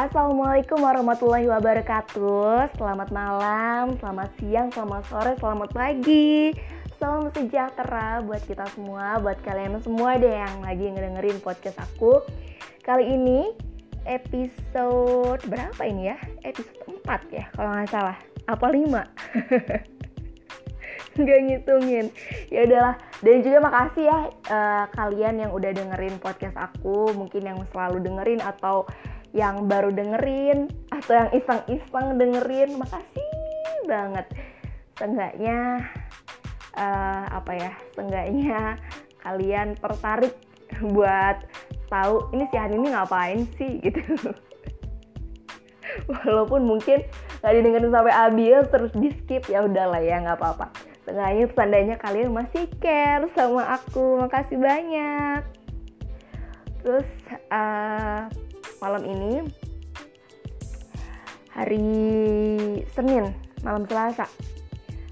Assalamualaikum warahmatullahi wabarakatuh. Selamat malam, selamat siang, selamat sore, selamat pagi. Salam sejahtera buat kita semua, buat kalian semua deh yang lagi ngedengerin podcast aku. Kali ini episode berapa ini ya? Episode 4 ya kalau nggak salah. Apa 5? Gak ngitungin. Ya udahlah. Dan juga makasih ya uh, kalian yang udah dengerin podcast aku. Mungkin yang selalu dengerin atau yang baru dengerin atau yang iseng-iseng dengerin. Makasih banget. Seenggaknya uh, apa ya seenggaknya kalian tertarik buat tahu ini si Han ini ngapain sih? gitu. Walaupun mungkin nggak didengerin sampai habis terus di skip ya udahlah ya nggak apa-apa. Seenggaknya tandanya kalian masih care sama aku. Makasih banyak. Terus uh, malam ini hari Senin malam Selasa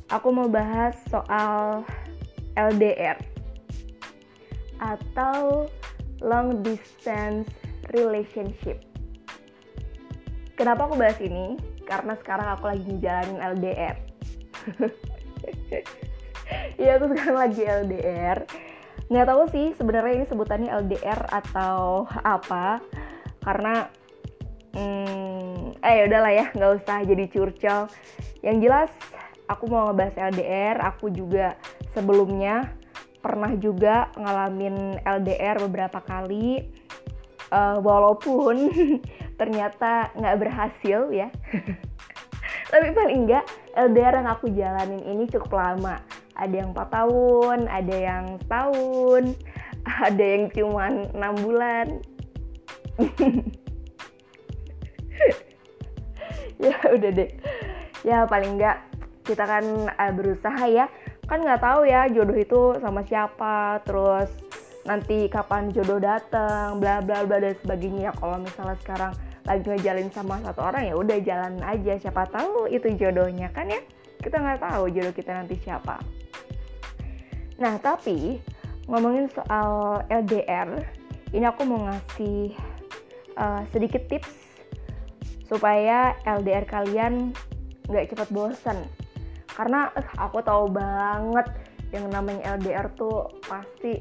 aku mau bahas soal LDR atau long distance relationship. Kenapa aku bahas ini? Karena sekarang aku lagi ngejalanin LDR. Iya aku sekarang lagi LDR. Nggak tahu sih sebenarnya ini sebutannya LDR atau apa karena hmm, eh udahlah ya nggak usah jadi curcol. Yang jelas aku mau ngebahas LDR aku juga sebelumnya pernah juga ngalamin LDR beberapa kali. Uh, walaupun ternyata nggak berhasil ya. Tapi paling enggak LDR yang aku jalanin ini cukup lama. Ada yang 4 tahun ada yang setahun ada yang cuma enam bulan ya udah deh. Ya paling enggak kita kan uh, berusaha ya. Kan nggak tahu ya jodoh itu sama siapa terus nanti kapan jodoh datang bla bla bla dan sebagainya. Ya kalau misalnya sekarang lagi ngejalin sama satu orang ya udah jalan aja. Siapa tahu itu jodohnya kan ya? Kita nggak tahu jodoh kita nanti siapa. Nah tapi ngomongin soal LDR ini aku mau ngasih uh, sedikit tips supaya LDR kalian nggak cepat bosan karena uh, aku tahu banget yang namanya LDR tuh pasti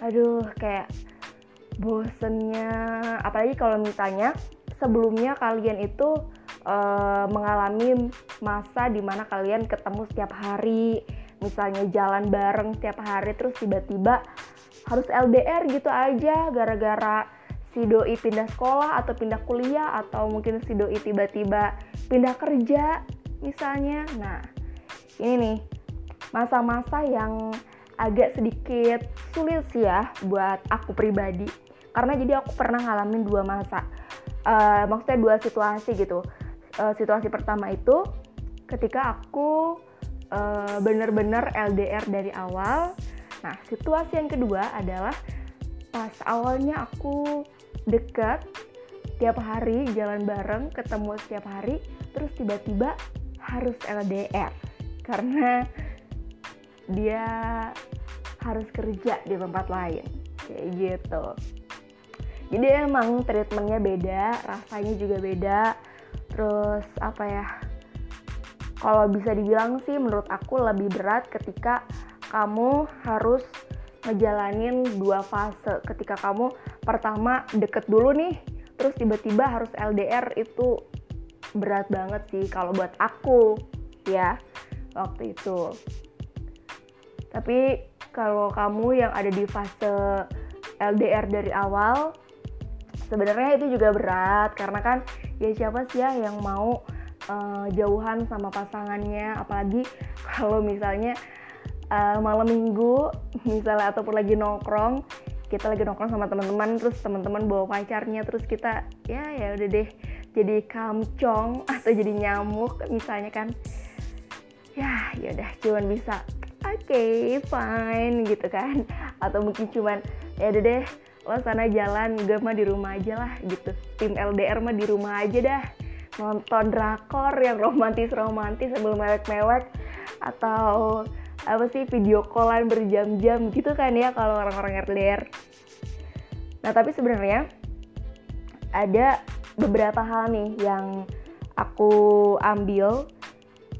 aduh kayak bosennya. Apalagi kalau misalnya sebelumnya kalian itu uh, mengalami masa di mana kalian ketemu setiap hari misalnya jalan bareng setiap hari terus tiba-tiba harus LDR gitu aja gara-gara si doi pindah sekolah atau pindah kuliah atau mungkin si doi tiba-tiba pindah kerja misalnya. Nah, ini nih masa-masa yang agak sedikit sulit sih ya buat aku pribadi. Karena jadi aku pernah ngalamin dua masa. Uh, maksudnya dua situasi gitu. Uh, situasi pertama itu ketika aku uh, bener-bener LDR dari awal. Nah, situasi yang kedua adalah pas awalnya aku dekat tiap hari jalan bareng ketemu setiap hari terus tiba-tiba harus LDR karena dia harus kerja di tempat lain. Kayak gitu. Jadi emang treatmentnya beda rasanya juga beda. Terus apa ya kalau bisa dibilang sih menurut aku lebih berat ketika kamu harus ngejalanin dua fase. Ketika kamu pertama deket dulu nih terus tiba-tiba harus LDR itu berat banget sih kalau buat aku ya waktu itu. Tapi kalau kamu yang ada di fase LDR dari awal sebenarnya itu juga berat karena kan ya siapa sih ya yang mau uh, jauhan sama pasangannya? Apalagi kalau misalnya uh, malam minggu misalnya ataupun lagi nongkrong kita lagi nongkrong sama teman-teman terus teman-teman bawa pacarnya terus kita ya ya udah deh jadi kamcong atau jadi nyamuk misalnya kan. Ya ya udah cuman bisa oke okay, fine gitu kan. Atau mungkin cuman ya udah deh lo sana jalan gue mah di rumah aja lah gitu. Tim LDR mah di rumah aja dah. Nonton drakor yang romantis romantis sebelum mewek-mewek atau apa sih video callan berjam-jam gitu kan ya kalau orang-orang LDR. Nah tapi sebenarnya ada beberapa hal nih yang aku ambil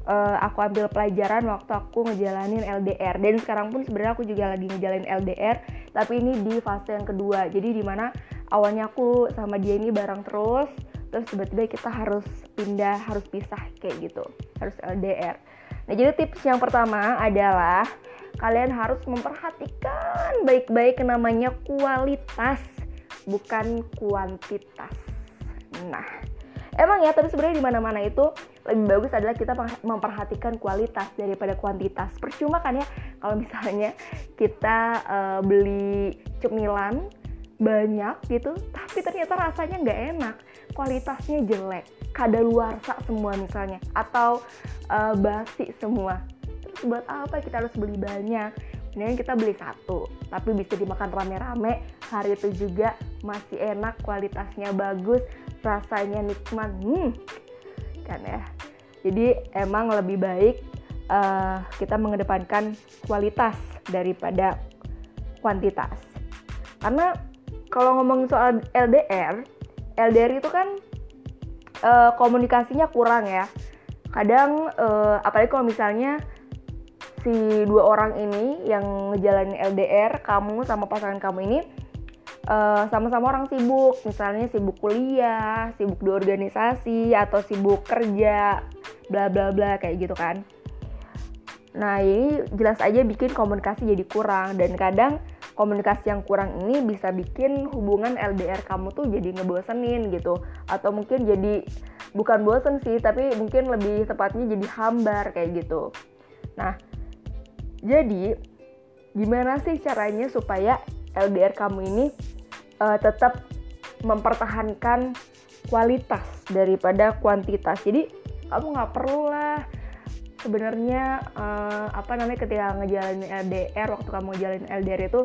uh, aku ambil pelajaran waktu aku ngejalanin LDR dan sekarang pun sebenarnya aku juga lagi ngejalanin LDR tapi ini di fase yang kedua. Jadi di mana awalnya aku sama dia ini bareng terus terus tiba-tiba kita harus pindah harus pisah kayak gitu harus LDR nah jadi tips yang pertama adalah kalian harus memperhatikan baik-baik namanya kualitas bukan kuantitas. Nah emang ya tapi sebenarnya di mana-mana itu lebih bagus adalah kita memperhatikan kualitas daripada kuantitas. Percuma kan ya kalau misalnya kita uh, beli cemilan banyak gitu tapi ternyata rasanya nggak enak kualitasnya jelek kadaluarsa semua misalnya atau uh, basi semua. Terus buat apa kita harus beli banyak? Mendingan kita beli satu tapi bisa dimakan rame-rame hari itu juga masih enak kualitasnya bagus rasanya nikmat hmm kan ya? Jadi emang lebih baik uh, kita mengedepankan kualitas daripada kuantitas. Karena kalau ngomong soal LDR LDR itu kan uh, komunikasinya kurang ya. Kadang uh, apalagi kalau misalnya si dua orang ini yang ngejalanin LDR kamu sama pasangan kamu ini eh, sama-sama orang sibuk, misalnya sibuk kuliah, sibuk di organisasi atau sibuk kerja, bla bla bla kayak gitu kan. Nah ini jelas aja bikin komunikasi jadi kurang. Dan kadang komunikasi yang kurang ini bisa bikin hubungan LDR kamu tuh jadi ngebosenin gitu atau mungkin jadi bukan bosen sih tapi mungkin lebih tepatnya jadi hambar kayak gitu. Nah jadi gimana sih caranya supaya LDR kamu ini uh, tetap mempertahankan kualitas daripada kuantitas. Jadi kamu nggak perlu lah sebenarnya uh, apa namanya ketika ngejalanin LDR waktu kamu ngejalanin LDR itu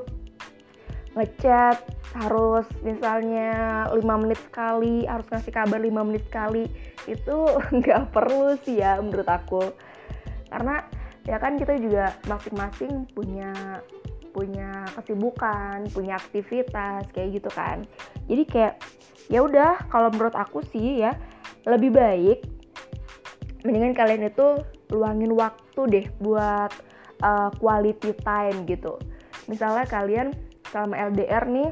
ngechat harus misalnya lima menit sekali harus ngasih kabar lima menit sekali itu nggak perlu sih ya menurut aku karena ya kan kita juga masing-masing punya punya kesibukan, punya aktivitas kayak gitu kan. Jadi kayak ya udah kalau menurut aku sih ya lebih baik mendingan kalian itu luangin waktu deh buat uh, quality time gitu. Misalnya kalian selama LDR nih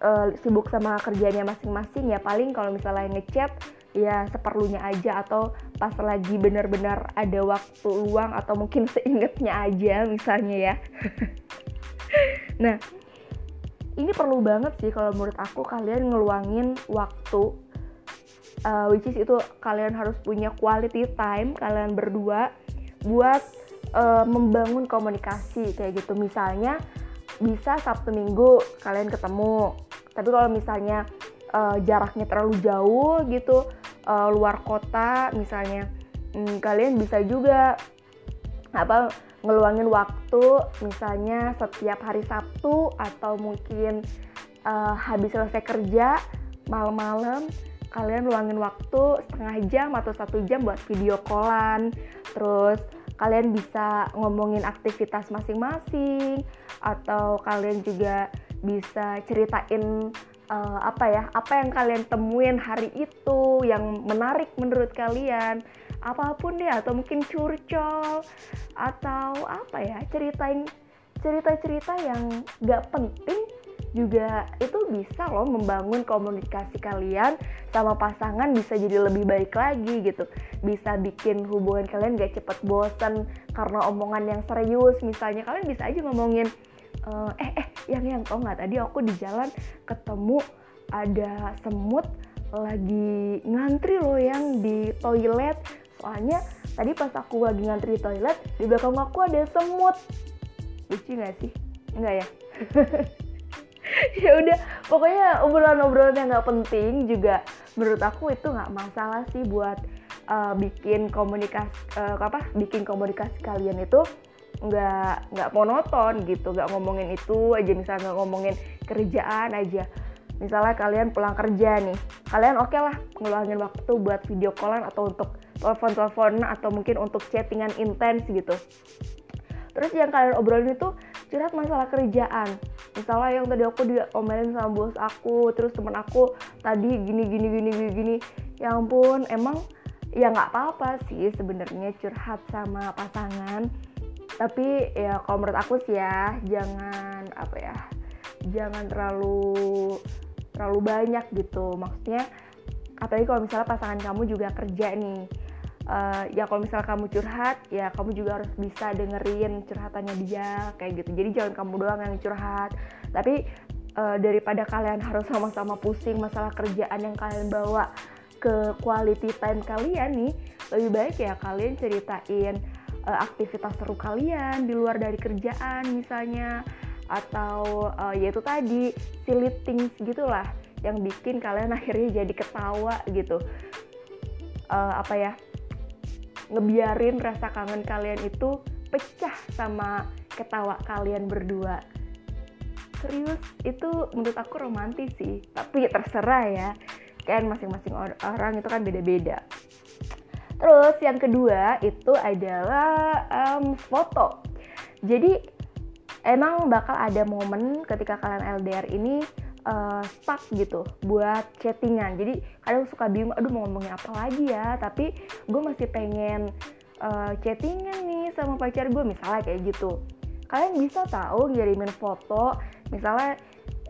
uh, sibuk sama kerjanya masing-masing ya paling kalau misalnya ngechat ya seperlunya aja atau pas lagi benar-benar ada waktu luang atau mungkin seingetnya aja misalnya ya nah ini perlu banget sih kalau menurut aku kalian ngeluangin waktu uh, which is itu kalian harus punya quality time kalian berdua buat uh, membangun komunikasi kayak gitu. Misalnya bisa Sabtu Minggu kalian ketemu. Tapi kalau misalnya uh, jaraknya terlalu jauh gitu uh, luar kota misalnya hmm, kalian bisa juga apa ngeluangin waktu misalnya setiap hari Sabtu atau mungkin uh, habis selesai kerja malam-malam kalian luangin waktu setengah jam atau satu jam buat video callan. Terus kalian bisa ngomongin aktivitas masing-masing atau kalian juga bisa ceritain uh, apa ya apa yang kalian temuin hari itu yang menarik menurut kalian. Apa pun deh atau mungkin curcol atau apa ya ceritain cerita-cerita yang gak penting juga itu bisa loh membangun komunikasi kalian sama pasangan bisa jadi lebih baik lagi gitu. Bisa bikin hubungan kalian gak cepet bosen karena omongan yang serius. Misalnya kalian bisa aja ngomongin eh eh, yang yang tau nggak tadi aku di jalan ketemu ada semut lagi ngantri loh yang di toilet. Soalnya tadi pas aku lagi ngantri toilet di belakang aku ada semut. Lucu gak sih? Enggak ya ya udah pokoknya obrolan-obrolan yang nggak penting juga menurut aku itu nggak masalah sih buat uh, bikin komunikasi uh, apa bikin komunikasi kalian itu nggak nggak monoton gitu nggak ngomongin itu aja misalnya ngomongin kerjaan aja. Misalnya kalian pulang kerja nih kalian oke okay lah ngeluangin waktu buat video callan atau untuk telepon-telepon atau mungkin untuk chattingan intens gitu. Terus yang kalian obrolin itu curhat masalah kerjaan. Misalnya yang tadi aku diomelin sama bos aku terus teman aku tadi gini gini gini gini gini. Ya ampun emang ya nggak apa-apa sih sebenarnya curhat sama pasangan. Tapi ya kalau menurut aku sih ya jangan apa ya jangan terlalu terlalu banyak gitu. Maksudnya apalagi kalau misalnya pasangan kamu juga kerja nih uh, ya kalau misal kamu curhat ya kamu juga harus bisa dengerin curhatannya dia kayak gitu. Jadi jangan kamu doang yang curhat. Tapi uh, daripada kalian harus sama-sama pusing masalah kerjaan yang kalian bawa ke quality time kalian nih lebih baik ya kalian ceritain uh, aktivitas seru kalian di luar dari kerjaan misalnya. Atau uh, yaitu tadi silly things gitulah yang bikin kalian akhirnya jadi ketawa gitu. Uh, apa ya ngebiarin rasa kangen kalian itu pecah sama ketawa kalian berdua. Serius itu menurut aku romantis sih tapi terserah ya. Kan masing-masing orang itu kan beda-beda. Terus yang kedua itu adalah um, foto. Jadi emang bakal ada momen ketika kalian LDR ini uh, stuck gitu buat chattingan. Jadi kadang suka bingung aduh mau ngomongin apa lagi ya? Tapi gue masih pengen uh, chattingan nih sama pacar gue misalnya kayak gitu. Kalian bisa tahu ngirimin foto misalnya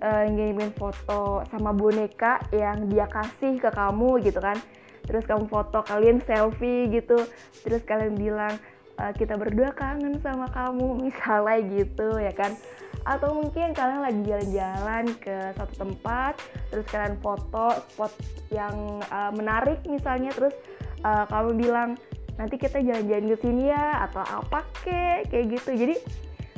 uh, ngirimin foto sama boneka yang dia kasih ke kamu gitu kan. Terus kamu foto kalian selfie gitu. Terus kalian bilang kita berdua kangen sama kamu misalnya gitu ya kan atau mungkin kalian lagi jalan-jalan ke satu tempat terus kalian foto spot yang uh, menarik misalnya terus uh, kamu bilang nanti kita jalan-jalan ke sini ya atau apa kek kayak gitu. Jadi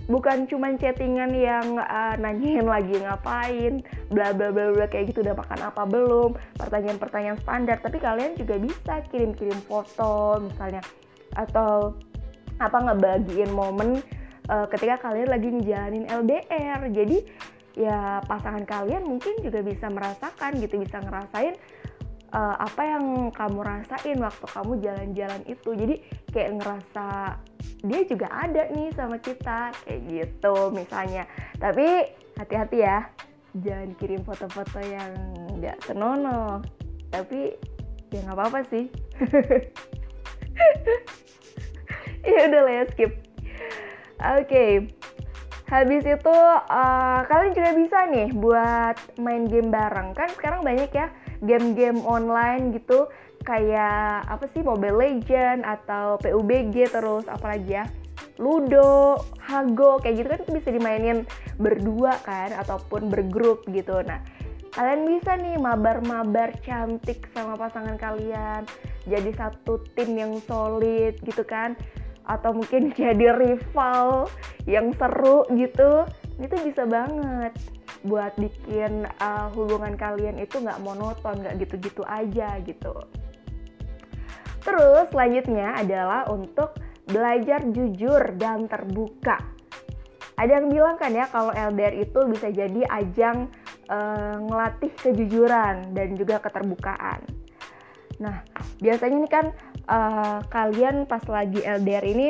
bukan cuma chattingan yang uh, nanyain lagi ngapain bla bla bla bla kayak gitu udah makan apa belum pertanyaan-pertanyaan standar. Tapi kalian juga bisa kirim-kirim foto misalnya atau apa ngebagiin momen uh, ketika kalian lagi ngejalanin LDR jadi ya pasangan kalian mungkin juga bisa merasakan gitu bisa ngerasain uh, apa yang kamu rasain waktu kamu jalan-jalan itu. Jadi kayak ngerasa dia juga ada nih sama kita kayak gitu misalnya. Tapi hati-hati ya jangan kirim foto-foto yang nggak senonoh. Tapi ya nggak apa-apa sih. Ya udah lah ya skip oke. Okay. habis itu uh, kalian juga bisa nih buat main game bareng. Kan sekarang banyak ya game-game online gitu. Kayak apa sih? Mobile Legend atau PUBG terus apa lagi ya? Ludo, Hago kayak gitu kan itu bisa dimainin berdua kan ataupun bergrup gitu. Nah, kalian bisa nih mabar-mabar cantik sama pasangan kalian. Jadi satu tim yang solid gitu kan atau mungkin jadi rival yang seru gitu itu bisa banget. Buat bikin uh, hubungan kalian itu nggak monoton nggak gitu-gitu aja gitu. Terus selanjutnya adalah untuk belajar jujur dan terbuka. Ada yang bilang kan ya kalau LDR itu bisa jadi ajang uh, ngelatih kejujuran dan juga keterbukaan. Nah biasanya ini kan uh, kalian pas lagi LDR ini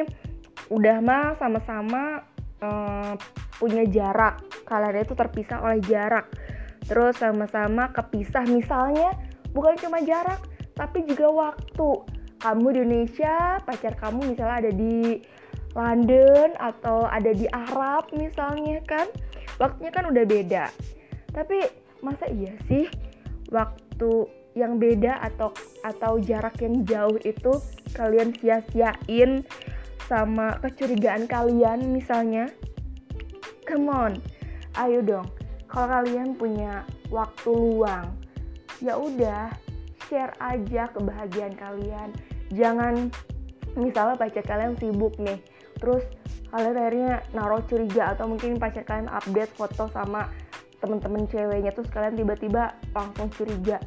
udah mah sama-sama uh, punya jarak. Kalian itu terpisah oleh jarak. Terus sama-sama kepisah. Misalnya bukan cuma jarak tapi juga waktu. Kamu di Indonesia pacar kamu misalnya ada di London atau ada di Arab misalnya kan waktunya kan udah beda. Tapi masa iya sih waktu yang beda atau atau jarak yang jauh itu kalian sia-siain sama kecurigaan kalian misalnya. Come on ayo dong. Kalau kalian punya waktu luang ya udah share aja kebahagiaan kalian. Jangan misalnya pacar kalian sibuk nih terus kalian akhirnya naruh curiga atau mungkin pacar kalian update foto sama temen-temen ceweknya terus kalian tiba-tiba langsung curiga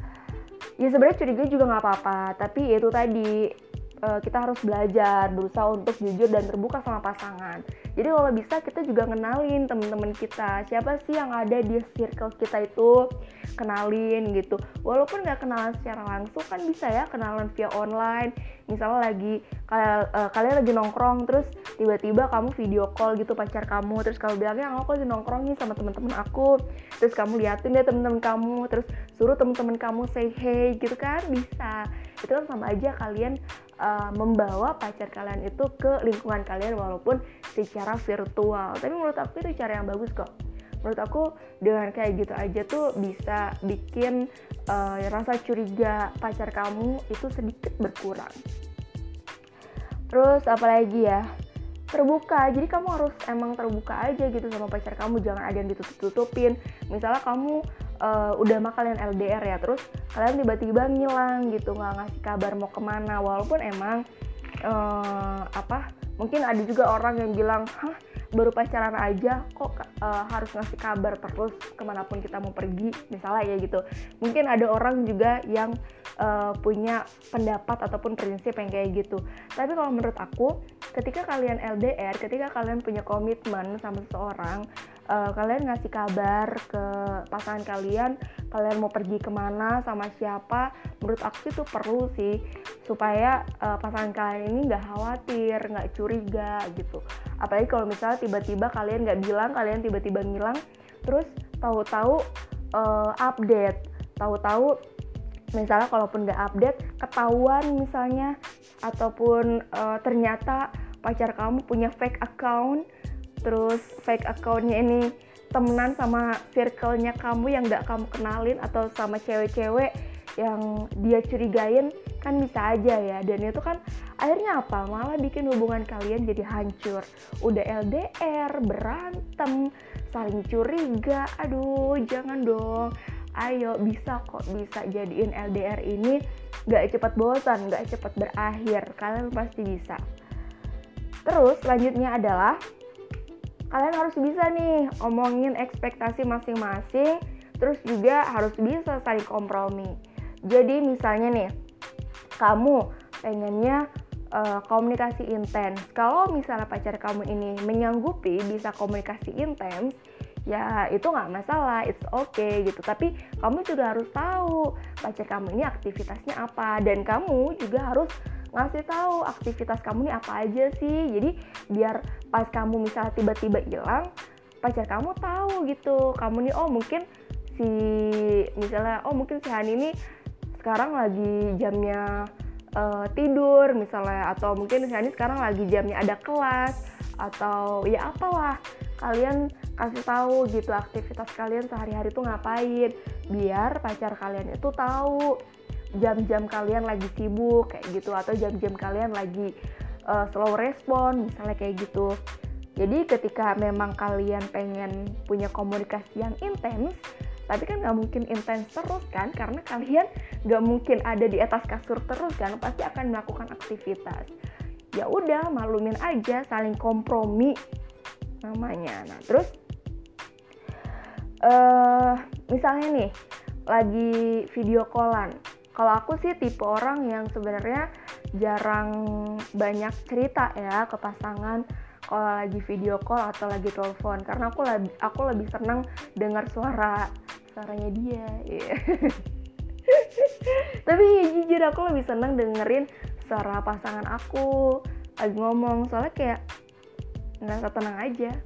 ya sebenarnya curiga juga nggak apa-apa tapi itu tadi uh, kita harus belajar berusaha untuk jujur dan terbuka sama pasangan. Jadi kalau bisa kita juga kenalin teman-teman kita. Siapa sih yang ada di circle kita itu? Kenalin gitu. Walaupun nggak kenalan secara langsung kan bisa ya kenalan via online. Misalnya lagi kalian, uh, kalian lagi nongkrong terus tiba-tiba kamu video call gitu pacar kamu. Terus kamu bilangnya aku lagi nongkrong nih sama teman-teman aku. Terus kamu liatin deh teman-teman kamu terus suruh teman-teman kamu say hey gitu kan? Bisa. Itu kan sama aja kalian uh, membawa pacar kalian itu ke lingkungan kalian walaupun secara virtual. Tapi menurut aku itu cara yang bagus kok. Menurut aku dengan kayak gitu aja tuh bisa bikin uh, rasa curiga pacar kamu itu sedikit berkurang. Terus apalagi ya? Terbuka. Jadi kamu harus emang terbuka aja gitu sama pacar kamu. Jangan ada yang ditutup-tutupin. Misalnya kamu uh, udah mah kalian LDR ya terus kalian tiba-tiba ngilang gitu nggak ngasih kabar mau ke mana. Walaupun emang uh, apa mungkin ada juga orang yang bilang hah baru pacaran aja kok uh, harus ngasih kabar terus ke mana pun kita mau pergi misalnya ya gitu. Mungkin ada orang juga yang uh, punya pendapat ataupun prinsip yang kayak gitu. Tapi kalau menurut aku ketika kalian LDR ketika kalian punya komitmen sama seseorang uh, kalian ngasih kabar ke pasangan kalian kalian mau pergi ke mana sama siapa? Menurut aku itu perlu sih supaya uh, pasangan kalian ini nggak khawatir nggak curiga gitu. Apalagi kalau misalnya tiba-tiba kalian nggak bilang kalian tiba-tiba ngilang terus tahu-tahu uh, update. Tahu-tahu misalnya kalaupun nggak update ketahuan misalnya ataupun uh, ternyata pacar kamu punya fake account terus fake accountnya ini temenan sama circle-nya kamu yang gak kamu kenalin atau sama cewek-cewek yang dia curigain kan bisa aja ya. Dan itu kan akhirnya apa? Malah bikin hubungan kalian jadi hancur. Udah LDR berantem saling curiga. Aduh jangan dong. Ayo bisa kok bisa jadiin LDR ini gak cepat bosan gak cepat berakhir. Kalian pasti bisa. Terus selanjutnya adalah kalian harus bisa nih omongin ekspektasi masing-masing terus juga harus bisa saling kompromi. Jadi misalnya nih kamu pengennya uh, komunikasi intens. Kalau misalnya pacar kamu ini menyanggupi bisa komunikasi intens ya itu nggak masalah it's okay gitu. Tapi kamu juga harus tahu pacar kamu ini aktivitasnya apa dan kamu juga harus ngasih tahu aktivitas kamu nih apa aja sih. Jadi biar pas kamu misalnya tiba-tiba hilang pacar kamu tahu gitu kamu nih oh mungkin si misalnya oh mungkin si Hani ini sekarang lagi jamnya uh, tidur misalnya atau mungkin si Hani sekarang lagi jamnya ada kelas atau ya apalah kalian kasih tahu gitu aktivitas kalian sehari-hari tuh ngapain biar pacar kalian itu tahu jam-jam kalian lagi sibuk kayak gitu atau jam-jam kalian lagi uh, slow respon misalnya kayak gitu. Jadi ketika memang kalian pengen punya komunikasi yang intens tapi kan nggak mungkin intens terus kan karena kalian nggak mungkin ada di atas kasur terus kan pasti akan melakukan aktivitas. Ya udah maklumin aja saling kompromi namanya. Nah terus uh, misalnya nih lagi video callan kalau aku sih tipe orang yang sebenarnya jarang banyak cerita ya ke pasangan kalau lagi video call atau lagi telepon. Karena aku lebih aku lebih senang dengar suara suaranya dia. Tapi ya, jujur aku lebih senang dengerin suara pasangan aku lagi ngomong. Soalnya kayak nggak tenang aja.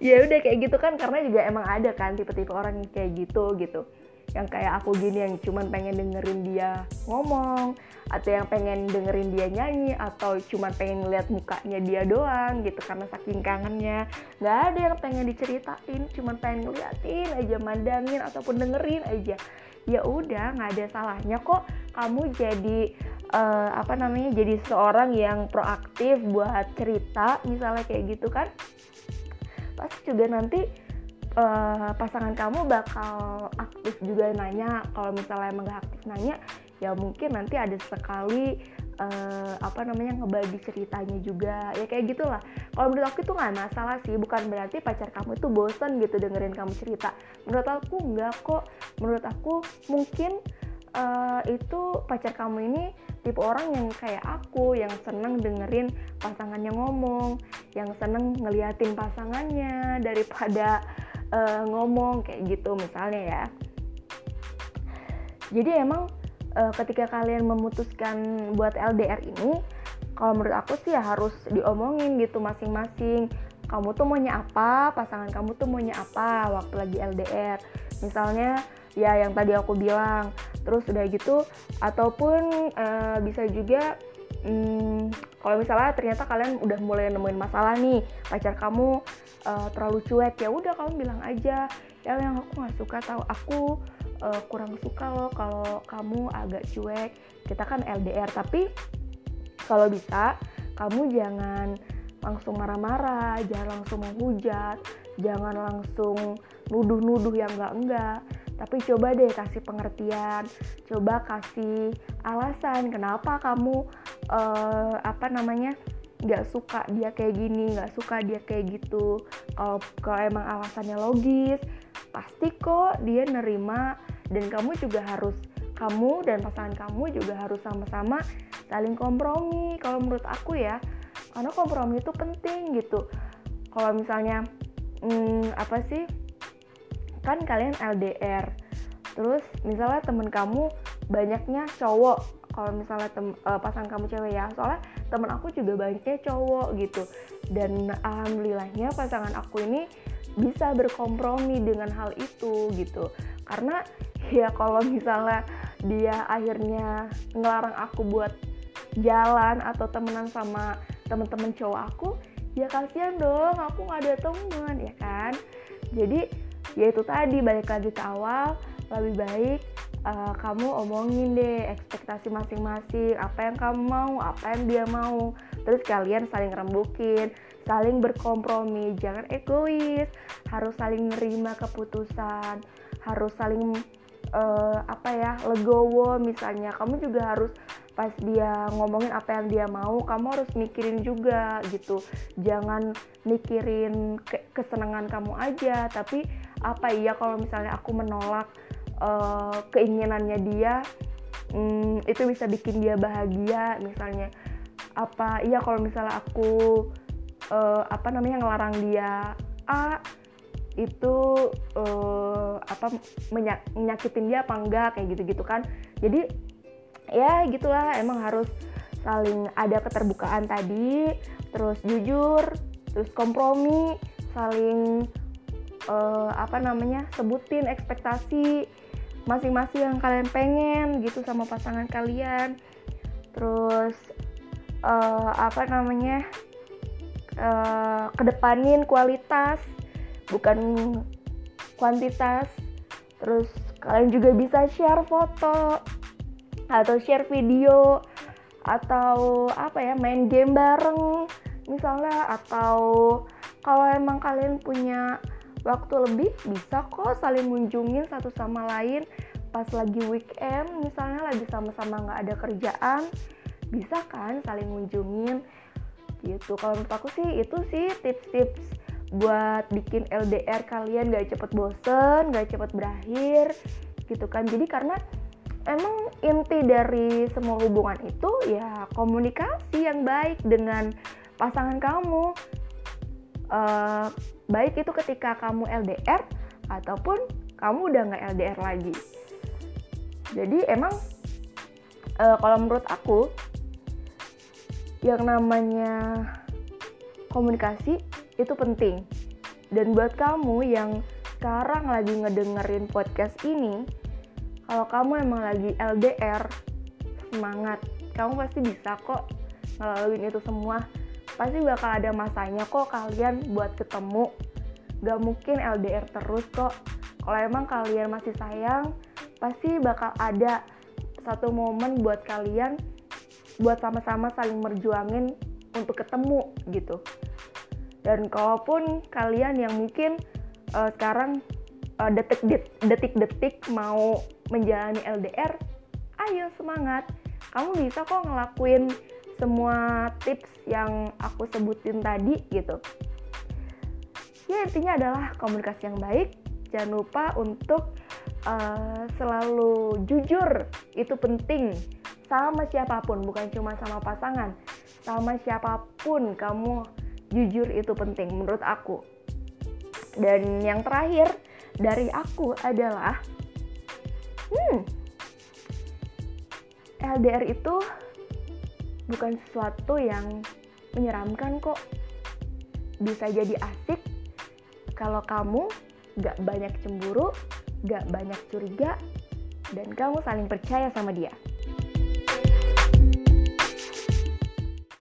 Ya udah kayak gitu kan karena juga emang ada kan tipe-tipe orang yang kayak gitu gitu yang kayak aku gini yang cuman pengen dengerin dia ngomong atau yang pengen dengerin dia nyanyi atau cuman pengen ngeliat mukanya dia doang gitu karena saking kangennya. Nggak ada yang pengen diceritain cuman pengen ngeliatin aja mandangin ataupun dengerin aja. Ya udah nggak ada salahnya kok kamu jadi uh, apa namanya jadi seorang yang proaktif buat cerita misalnya kayak gitu kan. Pasti juga nanti uh, pasangan kamu bakal aktif juga nanya. Kalau misalnya emang gak aktif nanya ya mungkin nanti ada sekali uh, apa namanya ngebagi ceritanya juga. Ya kayak gitulah. Kalau menurut aku itu nggak masalah sih. Bukan berarti pacar kamu itu bosan gitu dengerin kamu cerita. Menurut aku nggak kok. Menurut aku mungkin uh, itu pacar kamu ini tipe orang yang kayak aku yang seneng dengerin pasangannya ngomong yang seneng ngeliatin pasangannya daripada uh, ngomong kayak gitu misalnya ya. Jadi emang uh, ketika kalian memutuskan buat LDR ini kalau menurut aku sih ya harus diomongin gitu masing-masing. Kamu tuh maunya apa? Pasangan kamu tuh maunya apa waktu lagi LDR misalnya ya yang tadi aku bilang. Terus udah gitu ataupun uh, bisa juga hmm, kalau misalnya ternyata kalian udah mulai nemuin masalah nih pacar kamu uh, terlalu cuek ya udah kamu bilang aja. Ya yang aku nggak suka tahu aku uh, kurang suka loh kalau kamu agak cuek. Kita kan LDR tapi kalau bisa kamu jangan langsung marah-marah, jangan langsung menghujat, jangan langsung nuduh-nuduh yang enggak-enggak tapi coba deh kasih pengertian coba kasih alasan kenapa kamu uh, apa namanya nggak suka dia kayak gini nggak suka dia kayak gitu. Kalau kalau emang alasannya logis pasti kok dia nerima. Dan kamu juga harus kamu dan pasangan kamu juga harus sama-sama saling kompromi. Kalau menurut aku ya karena kompromi itu penting gitu. Kalau misalnya hmm, apa sih kan kalian LDR terus misalnya temen kamu banyaknya cowok kalau misalnya tem uh, pasangan kamu cewek ya. Soalnya temen aku juga banyaknya cowok gitu. Dan alhamdulillahnya pasangan aku ini bisa berkompromi dengan hal itu gitu. Karena ya kalau misalnya dia akhirnya ngelarang aku buat jalan atau temenan sama temen-temen cowok aku ya kasihan dong aku nggak ada temen ya kan? Jadi ya itu tadi balik lagi ke awal lebih baik uh, kamu omongin deh ekspektasi masing-masing apa yang kamu mau apa yang dia mau. Terus kalian saling rembukin saling berkompromi jangan egois harus saling nerima keputusan harus saling uh, apa ya legowo. Misalnya kamu juga harus pas dia ngomongin apa yang dia mau kamu harus mikirin juga gitu. Jangan mikirin ke kesenangan kamu aja tapi apa iya kalau misalnya aku menolak uh, keinginannya dia um, itu bisa bikin dia bahagia misalnya. Apa iya kalau misalnya aku uh, apa namanya ngelarang dia A itu uh, apa menyakitin dia apa enggak kayak gitu-gitu kan. Jadi ya gitulah emang harus saling ada keterbukaan tadi terus jujur terus kompromi saling uh, apa namanya sebutin ekspektasi masing-masing yang kalian pengen gitu sama pasangan kalian. Terus uh, apa namanya uh, kedepanin kualitas bukan kuantitas. Terus kalian juga bisa share foto atau share video atau apa ya main game bareng misalnya. Atau kalau emang kalian punya waktu lebih bisa kok saling kunjungin satu sama lain. Pas lagi weekend misalnya lagi sama-sama nggak ada kerjaan bisa kan saling kunjungin gitu. Kalau menurut aku sih itu sih tips-tips buat bikin LDR kalian gak cepet bosen gak cepet berakhir gitu kan. Jadi karena emang inti dari semua hubungan itu ya komunikasi yang baik dengan pasangan kamu. Uh, baik itu ketika kamu LDR ataupun kamu udah nggak LDR lagi. Jadi emang uh, kalau menurut aku yang namanya komunikasi itu penting. Dan buat kamu yang sekarang lagi ngedengerin podcast ini kalau kamu emang lagi LDR semangat. Kamu pasti bisa kok ngelaluin itu semua pasti bakal ada masanya kok kalian buat ketemu. Gak mungkin LDR terus kok. Kalau emang kalian masih sayang pasti bakal ada satu momen buat kalian buat sama-sama saling merjuangin untuk ketemu gitu. Dan kalaupun kalian yang mungkin uh, sekarang uh, detik-detik mau menjalani LDR, ayo semangat. Kamu bisa kok ngelakuin semua tips yang aku sebutin tadi gitu. Ya intinya adalah komunikasi yang baik. Jangan lupa untuk uh, selalu jujur itu penting sama siapa pun bukan cuma sama pasangan sama siapa pun kamu jujur itu penting menurut aku dan yang terakhir dari aku adalah hmm LDR itu bukan sesuatu yang menyeramkan kok bisa jadi asik kalau kamu gak banyak cemburu, gak banyak curiga, dan kamu saling percaya sama dia.